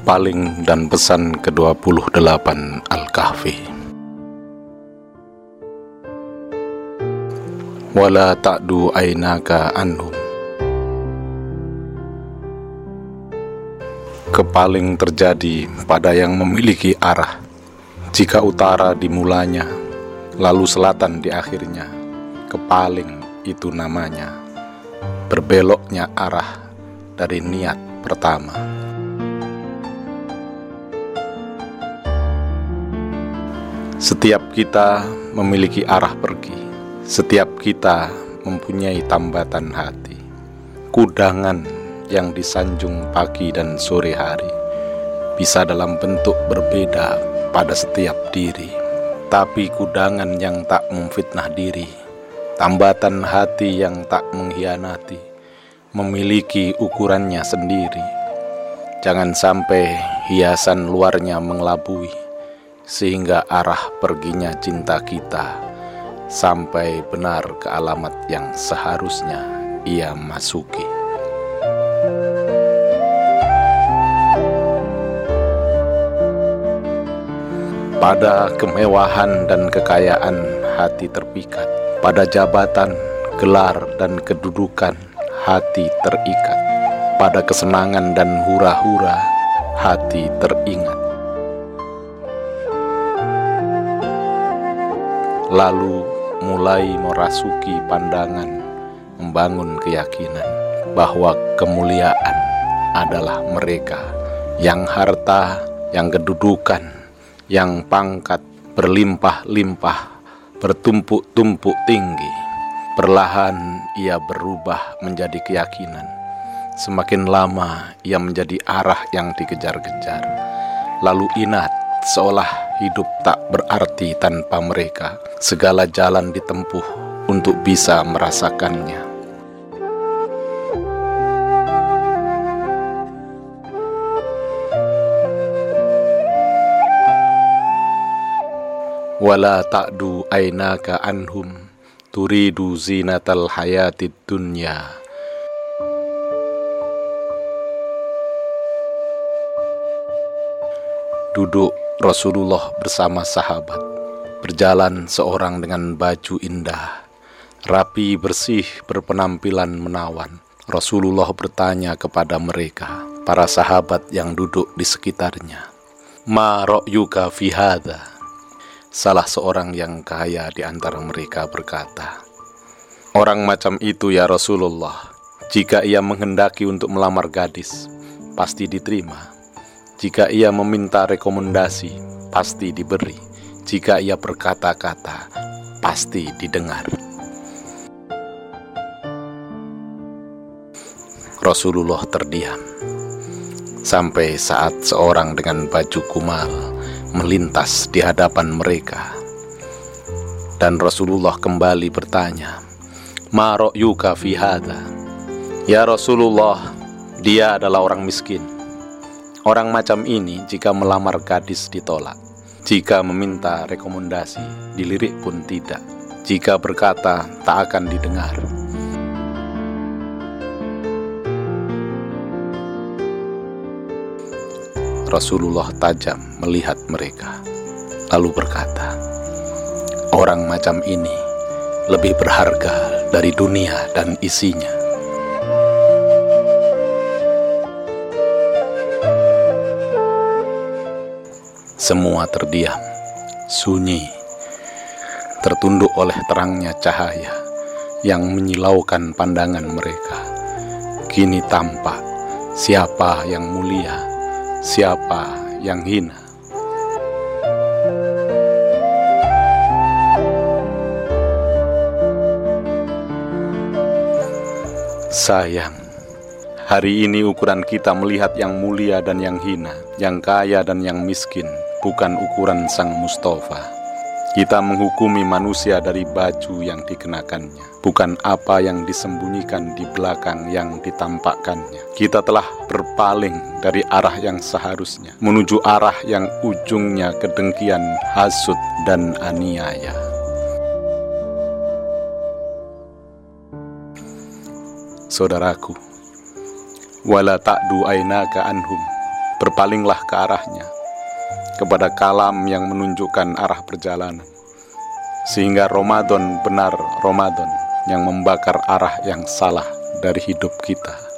Berpaling dan pesan ke-28 Al-Kahfi. Wala ta'du ainaka anhum. Kepaling terjadi pada yang memiliki arah. Jika utara dimulanya Lalu selatan di akhirnya Kepaling itu namanya. Berbeloknya arah dari niat pertama Setiap kita memiliki arah pergi, setiap kita mempunyai tambatan hati, kudangan yang disanjung pagi dan sore hari, bisa dalam bentuk berbeda pada setiap diri, tapi kudangan yang tak memfitnah diri, tambatan hati yang tak mengkhianati, memiliki ukurannya sendiri. Jangan sampai hiasan luarnya mengelabui sehingga arah perginya cinta kita sampai benar ke alamat yang seharusnya ia masuki. Pada kemewahan dan kekayaan hati terpikat, pada jabatan, gelar, dan kedudukan hati terikat, pada kesenangan dan hura-hura hati teringat lalu mulai merasuki pandangan, membangun keyakinan bahwa kemuliaan adalah mereka yang harta, yang kedudukan, yang pangkat berlimpah-limpah, bertumpuk-tumpuk tinggi. Perlahan ia berubah menjadi keyakinan. Semakin lama ia menjadi arah yang dikejar-kejar. Lalu inat seolah hidup tak berarti tanpa mereka. Segala jalan ditempuh untuk bisa merasakannya. Wala ta'du ainaka anhum turidu zinatal hayatid dunya duduk Rasulullah bersama sahabat berjalan seorang dengan baju indah, rapi bersih berpenampilan menawan. Rasulullah bertanya kepada mereka, para sahabat yang duduk di sekitarnya, "Ma ra'yuka fi hadha?" Salah seorang yang kaya di antara mereka berkata, "Orang macam itu ya Rasulullah, jika ia menghendaki untuk melamar gadis, pasti diterima." Jika ia meminta rekomendasi, pasti diberi. Jika ia berkata-kata, pasti didengar. Rasulullah terdiam sampai saat seorang dengan baju kumal melintas di hadapan mereka. Dan Rasulullah kembali bertanya, "Ma yuka fi hada?" Ya Rasulullah, dia adalah orang miskin. Orang macam ini jika melamar gadis ditolak, jika meminta rekomendasi dilirik pun tidak, jika berkata tak akan didengar. Rasulullah tajam melihat mereka, lalu berkata, "Orang macam ini lebih berharga dari dunia dan isinya." Semua terdiam, sunyi, tertunduk oleh terangnya cahaya yang menyilaukan pandangan mereka. Kini tampak siapa yang mulia, siapa yang hina. Sayang, hari ini ukuran kita melihat yang mulia dan yang hina, yang kaya dan yang miskin, bukan ukuran Sang Mustafa. Kita menghukumi manusia dari baju yang dikenakannya, bukan apa yang disembunyikan di belakang yang ditampakkannya. Kita telah berpaling dari arah yang seharusnya, menuju arah yang ujungnya kedengkian, hasut, dan aniaya. Saudaraku, wala ta'du ainaka anhum berpalinglah ke arahnya, kepada kalam yang menunjukkan arah perjalanan, sehingga Ramadan benar Ramadan yang membakar arah yang salah dari hidup kita.